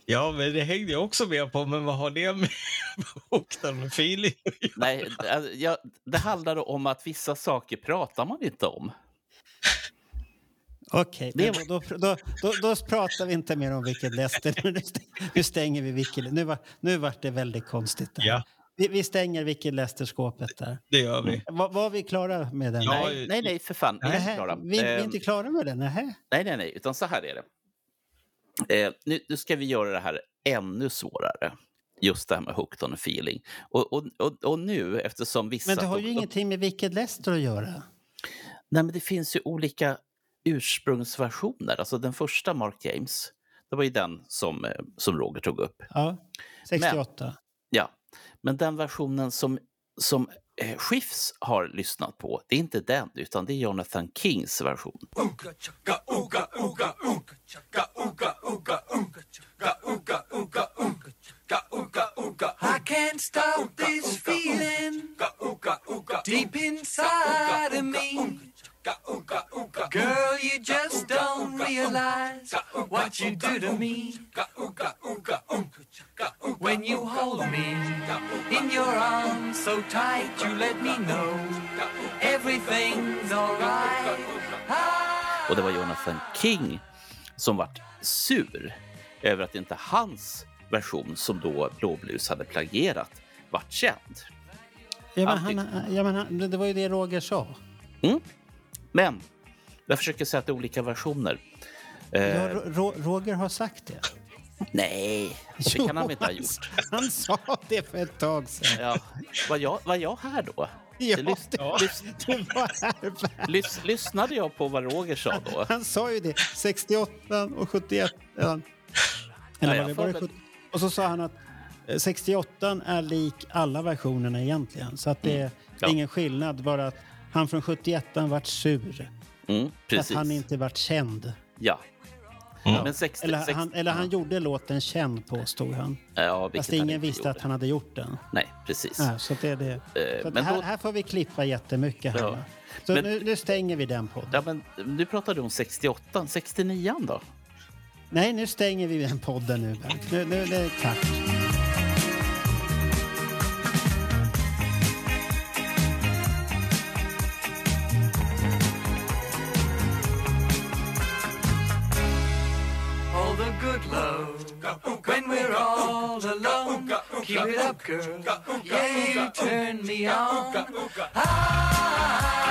Ja, men det hängde jag också med på. Men vad har det med [LAUGHS] Hooked feeling? Nej, alltså, jag, det handlar om att vissa saker pratar man inte om. Okej, men då, då, då, då, pratar vi inte mer om Wicked Lester. Nu [LAUGHS] stäng- Nu stänger vi Wicked Nu, var, nu vart det väldigt konstigt. Där. Ja, Vi, vi stänger Wicked Lester-skåpet där. det gör vi. Var, var vi klara med den? Ja, Nej, nej, nej, för fan. Vi är inte klara. vi, vi är Eh, inte klara med den? Nähä. Nej, nej, nej, utan så här är det. Eh, nu, nu ska vi göra det här ännu svårare. Just det här med hooked on a feeling. Och, och, och, och nu, eftersom vissa... Men det har ju de- ingenting med Wicked Lester att göra. Nej, men det finns ju olika ursprungsversioner. Alltså den första Mark James, det var ju den som, eh, som Roger tog upp. Ja, 68. Ja, men den versionen som, som eh, Schiffs har lyssnat på, det är inte den, utan det är Jonathan Kings version. I can't stop this feeling deep inside of me. Girl, you just don't realize what you do to me when you hold me in your arms so tight. You let me know everything's alright. Och det var Jonathan King som vart sur över att inte hans version, som då Blåblus hade plagierat, vart känd. Ja, men han, ja, men han, det var ju det Roger sa. Men jag försöker säga att det är olika versioner. Eh, Ja, Ro, Ro, Roger har sagt det. Nej, det kan han inte ha gjort. [LAUGHS] Han sa det för ett tag sedan. Ja, var, jag, var jag här då? Ja, det, [LAUGHS] du var här. Lys- lyssnade jag på vad Roger sa då? [LAUGHS] Han sa ju det. 68 och 71. Ja. Eller Ja, var det, det 70? Och så sa han att eh, 68 är lik alla versionerna egentligen. Så att det är Mm. Ja. ingen skillnad. Bara att han från 71 vart sur. Mm, Att precis. han inte vart känd. Ja. Men 60, Eller 60, han, eller han gjorde låten känd påstod han. ja, Fast ingen visste gjorde. att han hade gjort den. Nej, precis. Ja, så att det är det. Eh, Så att men här, då- här får vi klippa jättemycket. Här, Ja. Så Men- nu, nu stänger vi den podden. Ja, men du pratade om 68, 69 då? Nej, nu stänger vi den podden nu. Bernt. Nu, nu det är Keep it up, girl. Yeah, you turn me on. Ah,